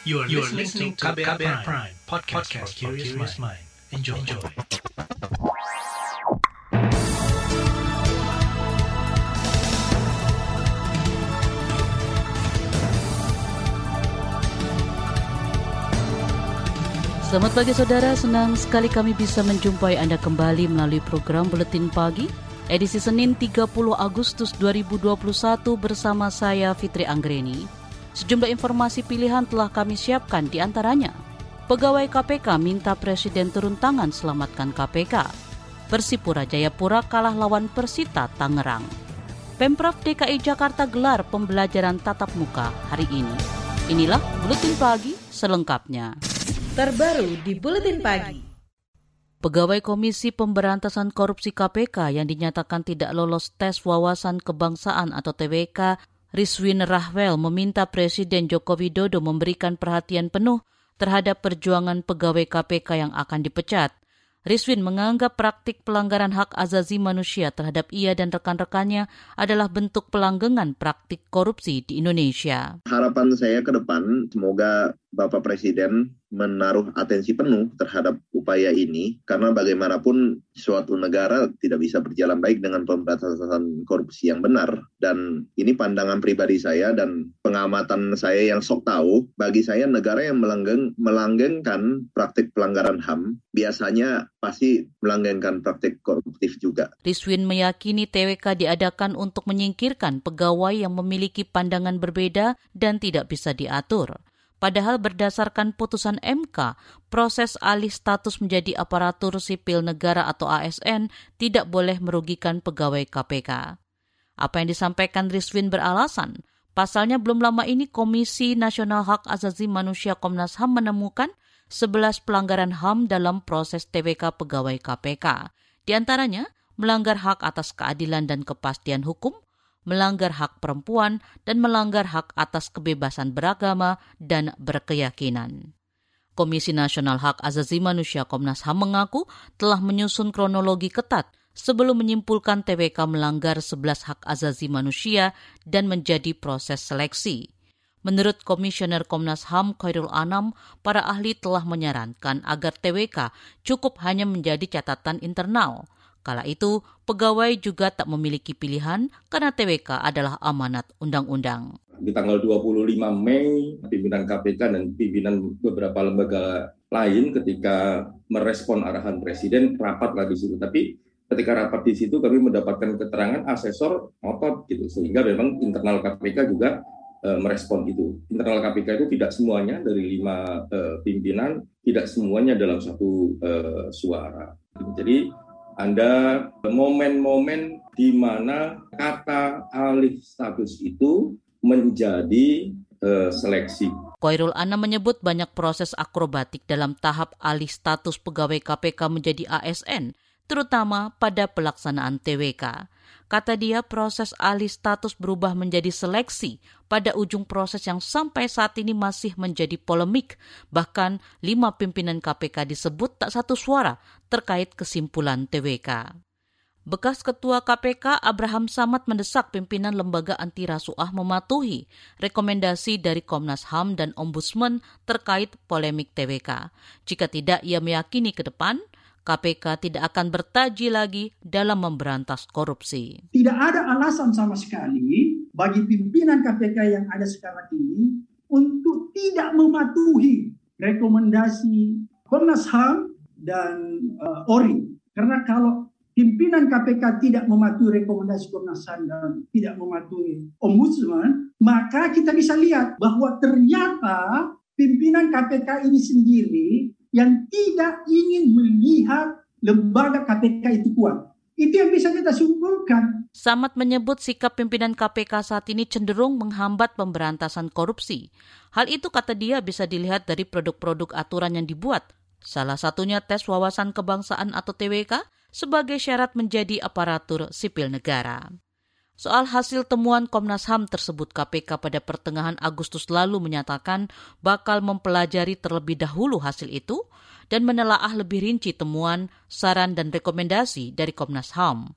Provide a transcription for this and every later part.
You are, you are listening to KBR, Prime, Prime podcast, podcast for curious mind. Enjoy. Enjoy. Selamat pagi saudara, senang sekali kami bisa menjumpai Anda kembali melalui program Buletin Pagi edisi Senin 30 Agustus 2021 bersama saya Fitri Anggreni. Sejumlah informasi pilihan telah kami siapkan di antaranya. Pegawai KPK minta Presiden turun tangan selamatkan KPK. Persipura Jayapura kalah lawan Persita Tangerang. Pemprov DKI Jakarta gelar pembelajaran tatap muka hari ini. Inilah Buletin Pagi selengkapnya. Terbaru di Buletin Pagi. Pegawai Komisi Pemberantasan Korupsi KPK yang dinyatakan tidak lolos tes wawasan kebangsaan atau TWK, Rizwin Rahwel meminta Presiden Joko Widodo memberikan perhatian penuh terhadap perjuangan pegawai KPK yang akan dipecat. Rizwin menganggap praktik pelanggaran hak azazi manusia terhadap ia dan rekan-rekannya adalah bentuk pelanggengan praktik korupsi di Indonesia. Harapan saya ke depan, semoga Bapak Presiden menaruh atensi penuh terhadap upaya ini karena bagaimanapun suatu negara tidak bisa berjalan baik dengan pemberantasan korupsi yang benar dan ini pandangan pribadi saya dan pengamatan saya yang sok tahu bagi saya negara yang melanggeng, melanggengkan praktik pelanggaran HAM biasanya pasti melanggengkan praktik koruptif juga. Rizwin meyakini TWK diadakan untuk menyingkirkan pegawai yang memiliki pandangan berbeda dan tidak bisa diatur. Padahal berdasarkan putusan MK, proses alih status menjadi aparatur sipil negara atau ASN tidak boleh merugikan pegawai KPK. Apa yang disampaikan Rizwin beralasan, pasalnya belum lama ini Komisi Nasional Hak Asasi Manusia Komnas HAM menemukan 11 pelanggaran HAM dalam proses TWK pegawai KPK. Di antaranya, melanggar hak atas keadilan dan kepastian hukum, melanggar hak perempuan, dan melanggar hak atas kebebasan beragama dan berkeyakinan. Komisi Nasional Hak Azazi Manusia Komnas HAM mengaku telah menyusun kronologi ketat sebelum menyimpulkan TWK melanggar 11 hak azazi manusia dan menjadi proses seleksi. Menurut Komisioner Komnas HAM Khairul Anam, para ahli telah menyarankan agar TWK cukup hanya menjadi catatan internal – Kala itu, pegawai juga tak memiliki pilihan karena TWK adalah amanat undang-undang. Di tanggal 25 Mei, pimpinan KPK dan pimpinan beberapa lembaga lain ketika merespon arahan Presiden rapatlah di situ. Tapi ketika rapat di situ kami mendapatkan keterangan asesor ngotot gitu sehingga memang internal KPK juga e, merespon itu. Internal KPK itu tidak semuanya dari lima e, pimpinan, tidak semuanya dalam satu e, suara. Jadi ada momen-momen di mana kata alih status itu menjadi uh, seleksi. Koirul Ana menyebut banyak proses akrobatik dalam tahap alih status pegawai KPK menjadi ASN, terutama pada pelaksanaan TWK. Kata dia, proses alih status berubah menjadi seleksi pada ujung proses yang sampai saat ini masih menjadi polemik. Bahkan lima pimpinan KPK disebut tak satu suara terkait kesimpulan TWK. Bekas Ketua KPK Abraham Samad mendesak pimpinan lembaga anti rasuah mematuhi rekomendasi dari Komnas HAM dan Ombudsman terkait polemik TWK. Jika tidak, ia meyakini ke depan KPK tidak akan bertaji lagi dalam memberantas korupsi. Tidak ada alasan sama sekali bagi pimpinan KPK yang ada sekarang ini untuk tidak mematuhi rekomendasi Komnas HAM dan uh, ORI. Karena kalau pimpinan KPK tidak mematuhi rekomendasi Komnas HAM dan tidak mematuhi Ombudsman, maka kita bisa lihat bahwa ternyata pimpinan KPK ini sendiri yang tidak ingin melihat lembaga KPK itu kuat. Itu yang bisa kita simpulkan. Samad menyebut sikap pimpinan KPK saat ini cenderung menghambat pemberantasan korupsi. Hal itu kata dia bisa dilihat dari produk-produk aturan yang dibuat. Salah satunya tes wawasan kebangsaan atau TWK sebagai syarat menjadi aparatur sipil negara. Soal hasil temuan Komnas HAM tersebut KPK pada pertengahan Agustus lalu menyatakan bakal mempelajari terlebih dahulu hasil itu dan menelaah lebih rinci temuan, saran, dan rekomendasi dari Komnas HAM.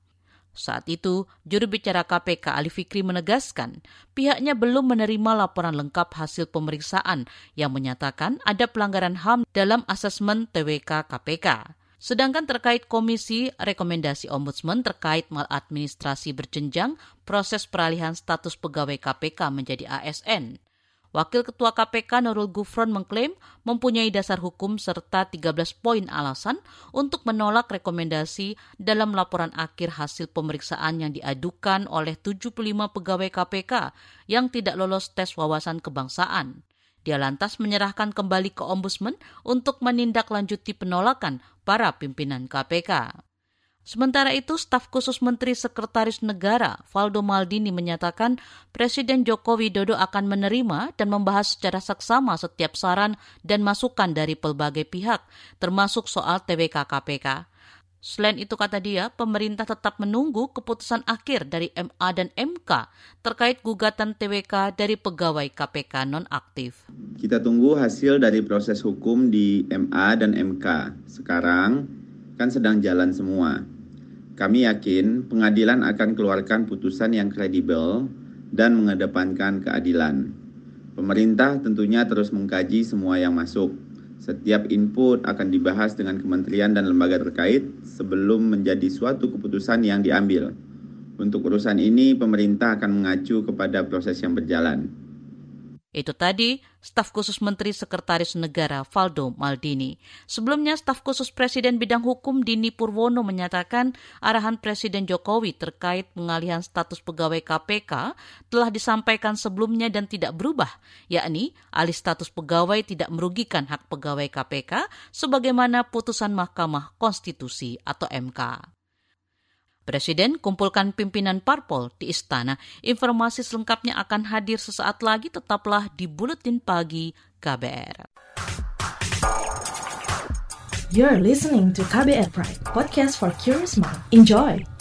Saat itu, juru bicara KPK Ali Fikri menegaskan pihaknya belum menerima laporan lengkap hasil pemeriksaan yang menyatakan ada pelanggaran HAM dalam asesmen TWK KPK. Sedangkan terkait komisi rekomendasi ombudsman terkait maladministrasi berjenjang proses peralihan status pegawai KPK menjadi ASN. Wakil Ketua KPK Nurul Gufron mengklaim mempunyai dasar hukum serta 13 poin alasan untuk menolak rekomendasi dalam laporan akhir hasil pemeriksaan yang diadukan oleh 75 pegawai KPK yang tidak lolos tes wawasan kebangsaan. Dia lantas menyerahkan kembali ke Ombudsman untuk menindaklanjuti penolakan para pimpinan KPK. Sementara itu, staf khusus Menteri Sekretaris Negara Valdo Maldini menyatakan Presiden Joko Widodo akan menerima dan membahas secara seksama setiap saran dan masukan dari pelbagai pihak, termasuk soal TWK KPK. Selain itu kata dia, pemerintah tetap menunggu keputusan akhir dari MA dan MK terkait gugatan TWK dari pegawai KPK nonaktif. Kita tunggu hasil dari proses hukum di MA dan MK. Sekarang kan sedang jalan semua. Kami yakin pengadilan akan keluarkan putusan yang kredibel dan mengedepankan keadilan. Pemerintah tentunya terus mengkaji semua yang masuk. Setiap input akan dibahas dengan kementerian dan lembaga terkait sebelum menjadi suatu keputusan yang diambil. Untuk urusan ini, pemerintah akan mengacu kepada proses yang berjalan. Itu tadi staf khusus Menteri Sekretaris Negara Valdo Maldini. Sebelumnya staf khusus Presiden bidang hukum Dini Purwono menyatakan arahan Presiden Jokowi terkait pengalihan status pegawai KPK telah disampaikan sebelumnya dan tidak berubah, yakni alih status pegawai tidak merugikan hak pegawai KPK sebagaimana putusan Mahkamah Konstitusi atau MK. Presiden kumpulkan pimpinan parpol di istana. Informasi selengkapnya akan hadir sesaat lagi. Tetaplah di Buletin Pagi KBR. You're listening to KBR Pride, podcast for curious mind. Enjoy!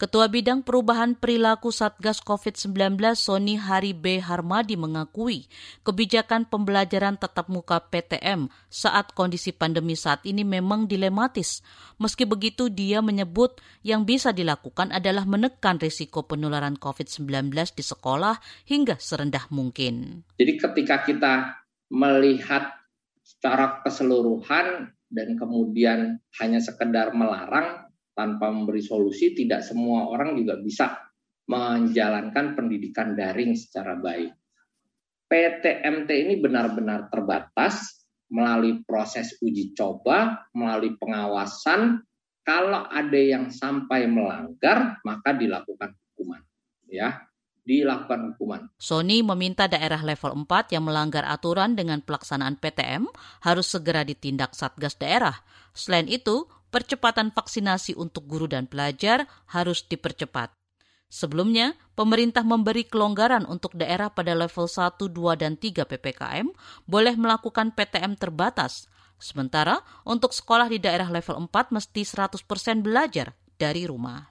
Ketua Bidang Perubahan Perilaku Satgas COVID-19 Sony Hari B. Harmadi mengakui kebijakan pembelajaran tatap muka PTM saat kondisi pandemi saat ini memang dilematis. Meski begitu, dia menyebut yang bisa dilakukan adalah menekan risiko penularan COVID-19 di sekolah hingga serendah mungkin. Jadi ketika kita melihat secara keseluruhan dan kemudian hanya sekedar melarang, tanpa memberi solusi tidak semua orang juga bisa menjalankan pendidikan daring secara baik. PTMT ini benar-benar terbatas melalui proses uji coba, melalui pengawasan. Kalau ada yang sampai melanggar, maka dilakukan hukuman. Ya, dilakukan hukuman. Sony meminta daerah level 4 yang melanggar aturan dengan pelaksanaan PTM harus segera ditindak Satgas daerah. Selain itu, percepatan vaksinasi untuk guru dan pelajar harus dipercepat. Sebelumnya, pemerintah memberi kelonggaran untuk daerah pada level 1, 2, dan 3 PPKM boleh melakukan PTM terbatas. Sementara, untuk sekolah di daerah level 4 mesti 100% belajar dari rumah.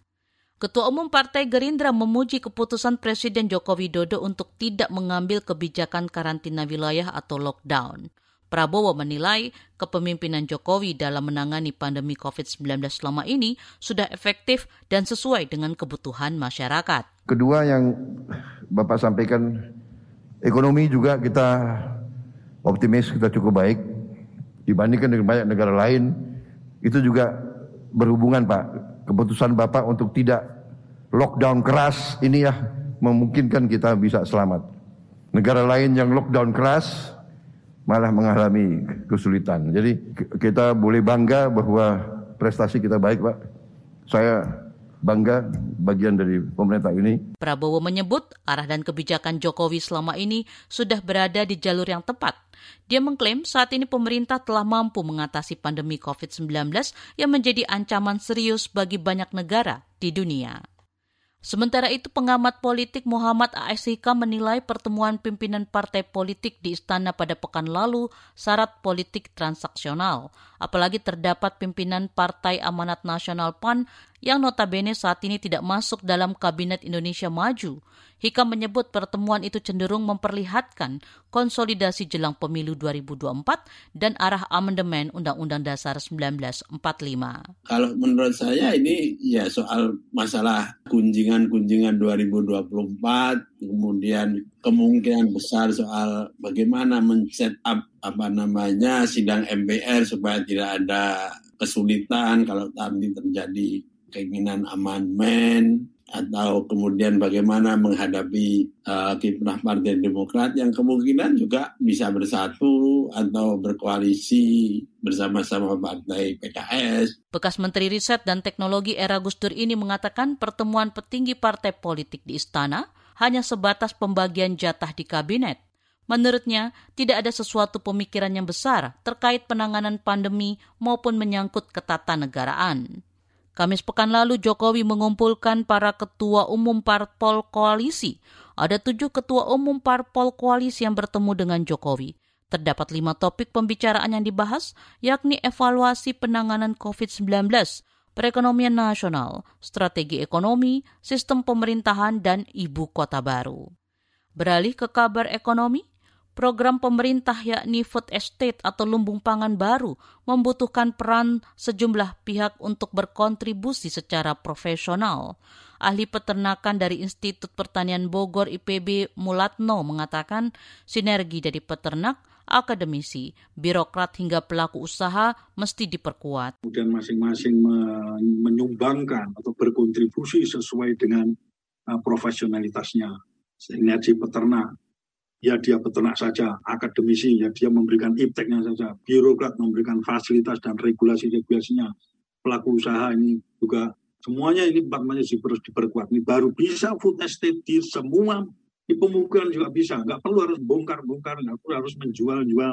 Ketua Umum Partai Gerindra memuji keputusan Presiden Joko Widodo untuk tidak mengambil kebijakan karantina wilayah atau lockdown. Prabowo menilai kepemimpinan Jokowi dalam menangani pandemi COVID-19 selama ini sudah efektif dan sesuai dengan kebutuhan masyarakat. Kedua yang Bapak sampaikan, ekonomi juga kita optimis, kita cukup baik. Dibandingkan dengan banyak negara lain, itu juga berhubungan Pak. Keputusan Bapak untuk tidak lockdown keras ini ya memungkinkan kita bisa selamat. Negara lain yang lockdown keras, malah mengalami kesulitan. Jadi kita boleh bangga bahwa prestasi kita baik, Pak. Saya bangga bagian dari pemerintah ini. Prabowo menyebut arah dan kebijakan Jokowi selama ini sudah berada di jalur yang tepat. Dia mengklaim saat ini pemerintah telah mampu mengatasi pandemi COVID-19 yang menjadi ancaman serius bagi banyak negara di dunia. Sementara itu pengamat politik Muhammad A.S. Hikam menilai pertemuan pimpinan partai politik di istana pada pekan lalu syarat politik transaksional. Apalagi terdapat pimpinan Partai Amanat Nasional PAN yang notabene saat ini tidak masuk dalam Kabinet Indonesia Maju. Hikam menyebut pertemuan itu cenderung memperlihatkan konsolidasi jelang pemilu 2024 dan arah amandemen Undang-Undang Dasar 1945. Kalau menurut saya ini ya soal masalah kunjungan-kunjungan 2024, kemudian kemungkinan besar soal bagaimana men-set up apa namanya sidang MPR supaya tidak ada kesulitan kalau nanti terjadi keinginan amandemen atau kemudian bagaimana menghadapi uh, kiprah Partai Demokrat yang kemungkinan juga bisa bersatu atau berkoalisi bersama-sama Partai PKS. Bekas Menteri Riset dan Teknologi era Gus Dur ini mengatakan pertemuan petinggi partai politik di istana hanya sebatas pembagian jatah di kabinet. Menurutnya, tidak ada sesuatu pemikiran yang besar terkait penanganan pandemi maupun menyangkut ketatanegaraan. Kamis pekan lalu Jokowi mengumpulkan para ketua umum parpol koalisi. Ada tujuh ketua umum parpol koalisi yang bertemu dengan Jokowi. Terdapat lima topik pembicaraan yang dibahas, yakni evaluasi penanganan COVID-19, perekonomian nasional, strategi ekonomi, sistem pemerintahan, dan ibu kota baru. Beralih ke kabar ekonomi, program pemerintah yakni food estate atau lumbung pangan baru membutuhkan peran sejumlah pihak untuk berkontribusi secara profesional. Ahli peternakan dari Institut Pertanian Bogor IPB Mulatno mengatakan sinergi dari peternak, akademisi, birokrat hingga pelaku usaha mesti diperkuat. Kemudian masing-masing menyumbangkan atau berkontribusi sesuai dengan uh, profesionalitasnya. Sinergi peternak, ya dia peternak saja, akademisi ya dia memberikan ipteknya saja, birokrat memberikan fasilitas dan regulasi-regulasinya, pelaku usaha ini juga semuanya ini masih harus diperkuat. Ini baru bisa food estate di semua di pemukiman juga bisa, nggak perlu harus bongkar-bongkar, nggak perlu harus menjual-jual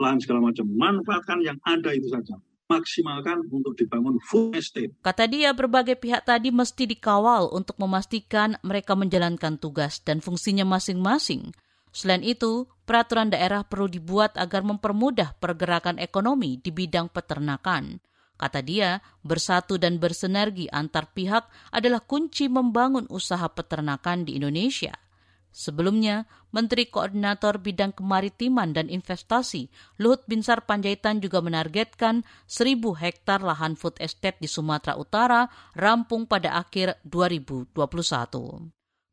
lahan segala macam. Manfaatkan yang ada itu saja maksimalkan untuk dibangun food estate. Kata dia, berbagai pihak tadi mesti dikawal untuk memastikan mereka menjalankan tugas dan fungsinya masing-masing. Selain itu, peraturan daerah perlu dibuat agar mempermudah pergerakan ekonomi di bidang peternakan. Kata dia, bersatu dan bersinergi antar pihak adalah kunci membangun usaha peternakan di Indonesia. Sebelumnya, Menteri Koordinator Bidang Kemaritiman dan Investasi Luhut Binsar Panjaitan juga menargetkan 1.000 hektar lahan food estate di Sumatera Utara rampung pada akhir 2021.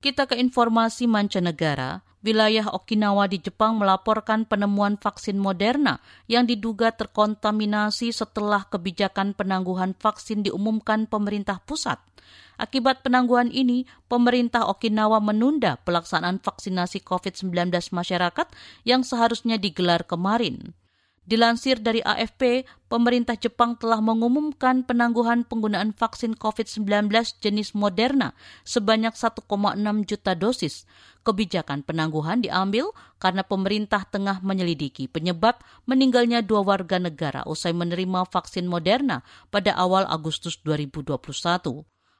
Kita ke informasi mancanegara wilayah Okinawa di Jepang melaporkan penemuan vaksin Moderna yang diduga terkontaminasi setelah kebijakan penangguhan vaksin diumumkan pemerintah pusat. Akibat penangguhan ini, pemerintah Okinawa menunda pelaksanaan vaksinasi COVID-19 masyarakat yang seharusnya digelar kemarin. Dilansir dari AFP, pemerintah Jepang telah mengumumkan penangguhan penggunaan vaksin COVID-19 jenis Moderna sebanyak 1,6 juta dosis. Kebijakan penangguhan diambil karena pemerintah tengah menyelidiki penyebab meninggalnya dua warga negara usai menerima vaksin Moderna pada awal Agustus 2021.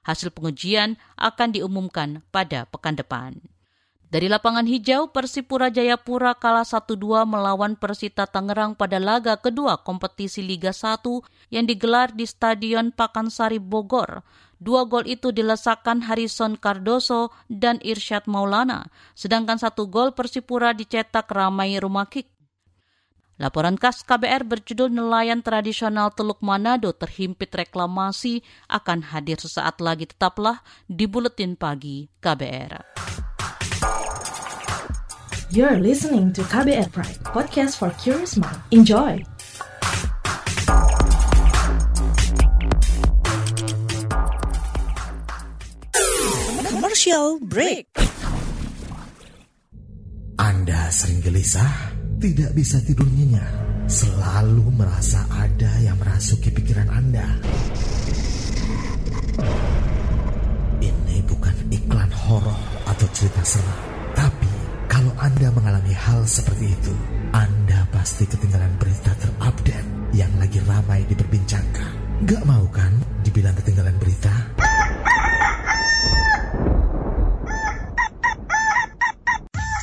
Hasil pengujian akan diumumkan pada pekan depan. Dari lapangan hijau, Persipura Jayapura kalah 1-2 melawan Persita Tangerang pada laga kedua kompetisi Liga 1 yang digelar di Stadion Pakansari Bogor. Dua gol itu dilesakan Harrison Cardoso dan Irsyad Maulana, sedangkan satu gol Persipura dicetak Ramai Rumakik. Laporan khas KBR berjudul Nelayan Tradisional Teluk Manado terhimpit reklamasi akan hadir sesaat lagi tetaplah di Buletin Pagi KBR. You're listening to KBR Pride, podcast for curious mind. Enjoy! Commercial break. Anda sering gelisah, tidak bisa tidur nyenyak, selalu merasa ada yang merasuki pikiran Anda. Ini bukan iklan horor atau cerita seram Anda mengalami hal seperti itu, Anda pasti ketinggalan berita terupdate yang lagi ramai diperbincangkan. Gak mau kan dibilang ketinggalan berita?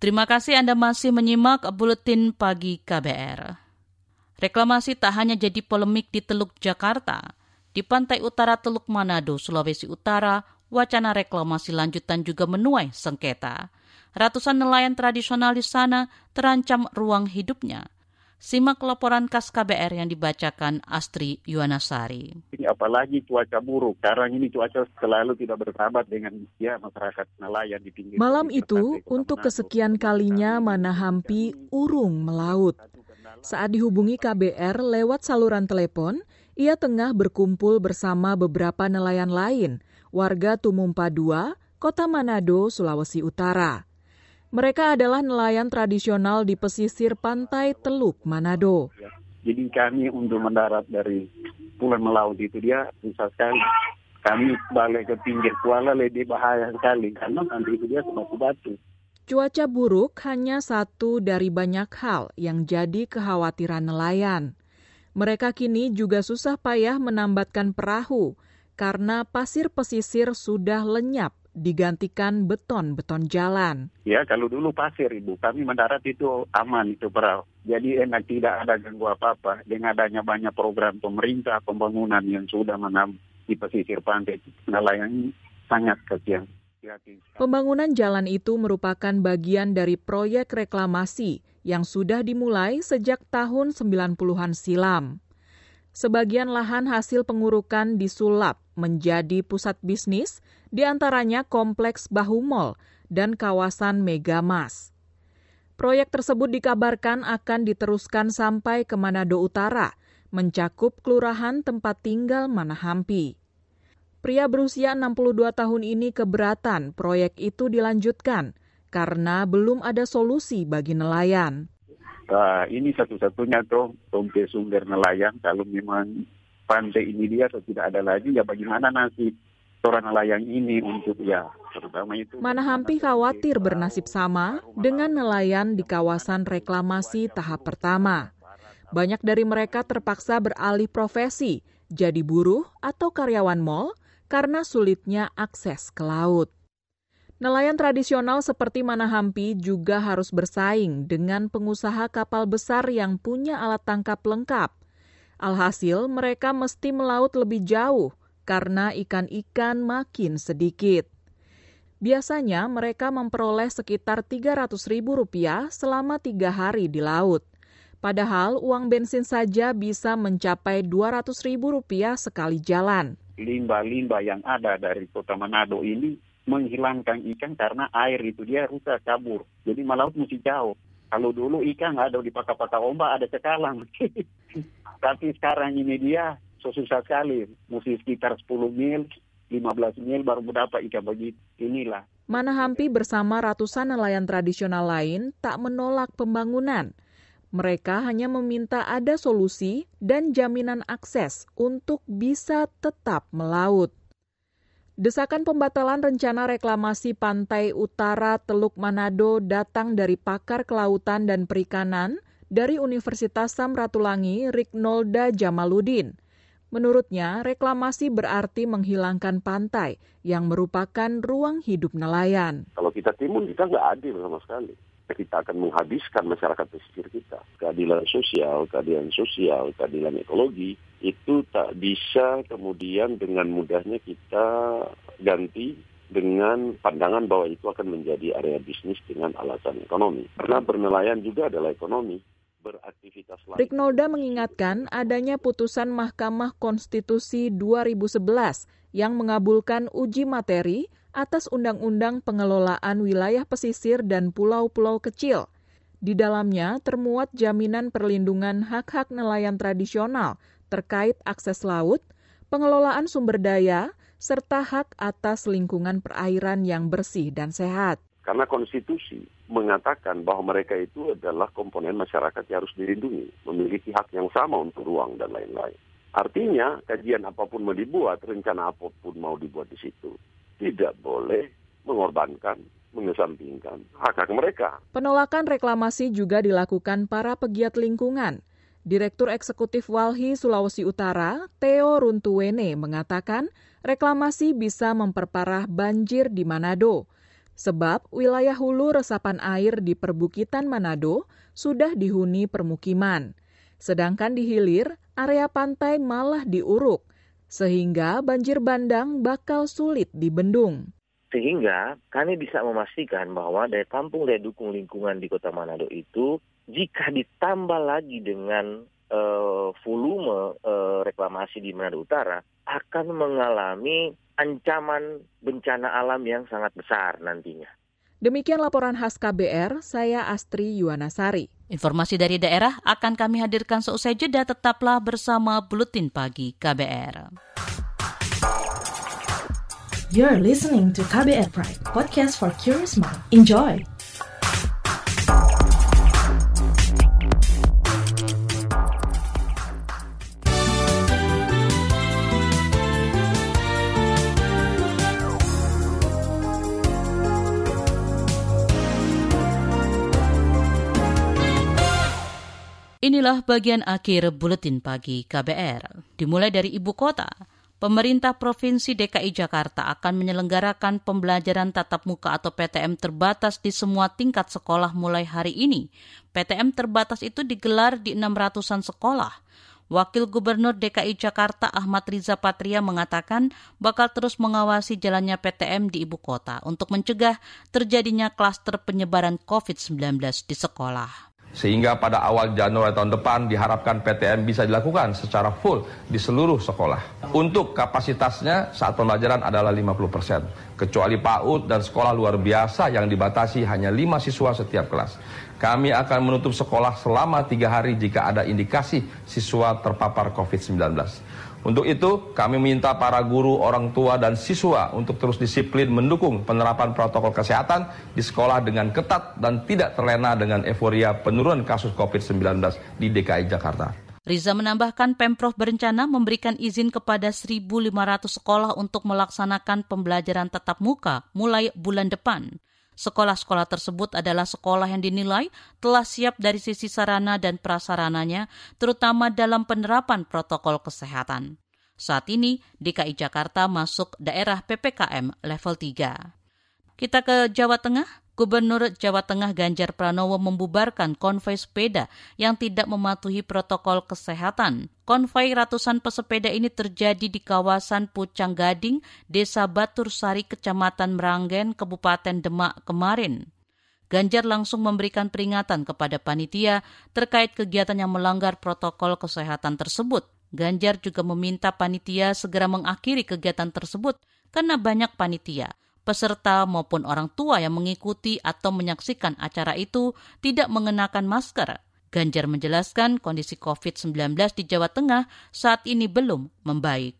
Terima kasih Anda masih menyimak Buletin Pagi KBR. Reklamasi tak hanya jadi polemik di Teluk Jakarta. Di pantai utara Teluk Manado, Sulawesi Utara, wacana reklamasi lanjutan juga menuai sengketa. Ratusan nelayan tradisional di sana terancam ruang hidupnya. Simak laporan khas KBR yang dibacakan Astri Yuwanasari. Apalagi cuaca buruk. Sekarang ini cuaca selalu tidak bersahabat dengan ya masyarakat nelayan di pinggir. Malam itu, untuk kesekian kalinya Manahampi urung melaut. Saat dihubungi KBR lewat saluran telepon, ia tengah berkumpul bersama beberapa nelayan lain, warga Tumumpa II, Kota Manado, Sulawesi Utara. Mereka adalah nelayan tradisional di pesisir pantai Teluk Manado. Jadi kami untuk mendarat dari Pulau Melaut itu dia susah sekali. Kami balik ke pinggir Kuala lebih bahaya sekali karena nanti itu dia sama batu. Cuaca buruk hanya satu dari banyak hal yang jadi kekhawatiran nelayan. Mereka kini juga susah payah menambatkan perahu karena pasir pesisir sudah lenyap digantikan beton-beton jalan. Ya, kalau dulu pasir, Ibu. Kami mendarat itu aman, itu perahu. Jadi enak tidak ada ganggu apa-apa. Dengan adanya banyak program pemerintah, pembangunan yang sudah menam di pesisir pantai, nelayan sangat kecil. Pembangunan jalan itu merupakan bagian dari proyek reklamasi yang sudah dimulai sejak tahun 90-an silam. Sebagian lahan hasil pengurukan disulap menjadi pusat bisnis, di antaranya Kompleks Bahu Mall dan kawasan Megamas. Proyek tersebut dikabarkan akan diteruskan sampai ke Manado Utara, mencakup kelurahan tempat tinggal Manahampi. Pria berusia 62 tahun ini keberatan proyek itu dilanjutkan karena belum ada solusi bagi nelayan. Nah, ini satu-satunya tuh sumber nelayan kalau memang pantai ini dia atau tidak ada lagi ya bagaimana nasib orang nelayan ini untuk ya terutama itu. Manahampi khawatir bernasib sama dengan nelayan di kawasan reklamasi tahap pertama. Banyak dari mereka terpaksa beralih profesi, jadi buruh atau karyawan mal karena sulitnya akses ke laut. Nelayan tradisional seperti Manahampi juga harus bersaing dengan pengusaha kapal besar yang punya alat tangkap lengkap. Alhasil, mereka mesti melaut lebih jauh karena ikan-ikan makin sedikit. Biasanya mereka memperoleh sekitar Rp300.000 selama tiga hari di laut. Padahal uang bensin saja bisa mencapai Rp200.000 sekali jalan. Limbah-limbah yang ada dari kota Manado ini menghilangkan ikan karena air itu dia rusak kabur. Jadi melaut mesti jauh. Kalau dulu ikan ada di paka-paka ombak ada cekalang. Tapi sekarang ini dia susah sekali. Mesti sekitar 10 mil, 15 mil baru mendapat ikan begitu. Inilah. Manahampi bersama ratusan nelayan tradisional lain tak menolak pembangunan. Mereka hanya meminta ada solusi dan jaminan akses untuk bisa tetap melaut. Desakan pembatalan rencana reklamasi pantai utara Teluk Manado datang dari pakar kelautan dan perikanan dari Universitas Samratulangi Rignolda Jamaludin. Menurutnya, reklamasi berarti menghilangkan pantai yang merupakan ruang hidup nelayan. Kalau kita timun, kita nggak adil sama sekali kita akan menghabiskan masyarakat pesisir kita. Keadilan sosial, keadilan sosial, keadilan ekologi itu tak bisa kemudian dengan mudahnya kita ganti dengan pandangan bahwa itu akan menjadi area bisnis dengan alasan ekonomi. Karena bernelayan juga adalah ekonomi. Beraktivitas lain. Riknolda mengingatkan adanya putusan Mahkamah Konstitusi 2011 yang mengabulkan uji materi atas Undang-Undang Pengelolaan Wilayah Pesisir dan Pulau-Pulau Kecil. Di dalamnya termuat jaminan perlindungan hak-hak nelayan tradisional terkait akses laut, pengelolaan sumber daya, serta hak atas lingkungan perairan yang bersih dan sehat. Karena konstitusi mengatakan bahwa mereka itu adalah komponen masyarakat yang harus dilindungi, memiliki hak yang sama untuk ruang dan lain-lain. Artinya, kajian apa pun mau dibuat, rencana apa pun mau dibuat di situ, tidak boleh mengorbankan mengesampingkan hak-hak mereka. Penolakan reklamasi juga dilakukan para pegiat lingkungan. Direktur Eksekutif Walhi Sulawesi Utara, Theo Runtuwene, mengatakan reklamasi bisa memperparah banjir di Manado. Sebab wilayah hulu resapan air di perbukitan Manado sudah dihuni permukiman. Sedangkan di hilir, area pantai malah diuruk, sehingga banjir bandang bakal sulit dibendung. Sehingga kami bisa memastikan bahwa daya tampung daya dukung lingkungan di Kota Manado itu jika ditambah lagi dengan uh, volume uh, reklamasi di Manado Utara akan mengalami ancaman bencana alam yang sangat besar nantinya. Demikian laporan khas KBR, saya Astri Yuwanasari. Informasi dari daerah akan kami hadirkan seusai jeda, tetaplah bersama Buletin Pagi KBR. You're listening to KBR Pride, podcast for curious mind. Enjoy! Inilah bagian akhir buletin pagi KBR. Dimulai dari ibu kota pemerintah Provinsi DKI Jakarta akan menyelenggarakan pembelajaran tatap muka atau PTM terbatas di semua tingkat sekolah mulai hari ini. PTM terbatas itu digelar di 600-an sekolah. Wakil Gubernur DKI Jakarta Ahmad Riza Patria mengatakan bakal terus mengawasi jalannya PTM di ibu kota untuk mencegah terjadinya klaster penyebaran COVID-19 di sekolah. Sehingga pada awal Januari tahun depan diharapkan PTM bisa dilakukan secara full di seluruh sekolah. Untuk kapasitasnya saat pembelajaran adalah 50%. Kecuali PAUD dan sekolah luar biasa yang dibatasi hanya 5 siswa setiap kelas. Kami akan menutup sekolah selama tiga hari jika ada indikasi siswa terpapar COVID-19. Untuk itu, kami minta para guru, orang tua, dan siswa untuk terus disiplin mendukung penerapan protokol kesehatan di sekolah dengan ketat dan tidak terlena dengan euforia penurunan kasus COVID-19 di DKI Jakarta. Riza menambahkan Pemprov berencana memberikan izin kepada 1.500 sekolah untuk melaksanakan pembelajaran tatap muka mulai bulan depan. Sekolah-sekolah tersebut adalah sekolah yang dinilai telah siap dari sisi sarana dan prasarananya, terutama dalam penerapan protokol kesehatan. Saat ini, DKI Jakarta masuk daerah PPKM level 3. Kita ke Jawa Tengah. Gubernur Jawa Tengah Ganjar Pranowo membubarkan konvoi sepeda yang tidak mematuhi protokol kesehatan. Konvoi ratusan pesepeda ini terjadi di kawasan Pucang Gading, Desa Batur Sari, Kecamatan Meranggen, Kabupaten Demak kemarin. Ganjar langsung memberikan peringatan kepada panitia terkait kegiatan yang melanggar protokol kesehatan tersebut. Ganjar juga meminta panitia segera mengakhiri kegiatan tersebut karena banyak panitia peserta maupun orang tua yang mengikuti atau menyaksikan acara itu tidak mengenakan masker. Ganjar menjelaskan kondisi COVID-19 di Jawa Tengah saat ini belum membaik.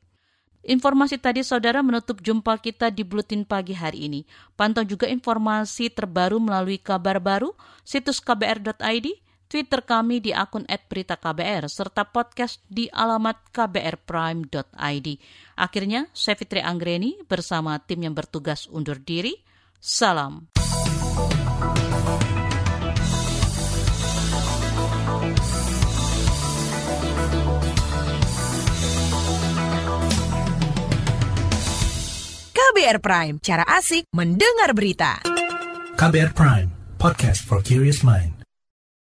Informasi tadi saudara menutup jumpa kita di Buletin Pagi hari ini. Pantau juga informasi terbaru melalui kabar baru, situs kbr.id, Twitter kami di akun @beritaKBR serta podcast di alamat kbrprime.id. Akhirnya, saya Fitri Anggreni bersama tim yang bertugas undur diri. Salam. KBR Prime, cara asik mendengar berita. KBR Prime, podcast for curious mind.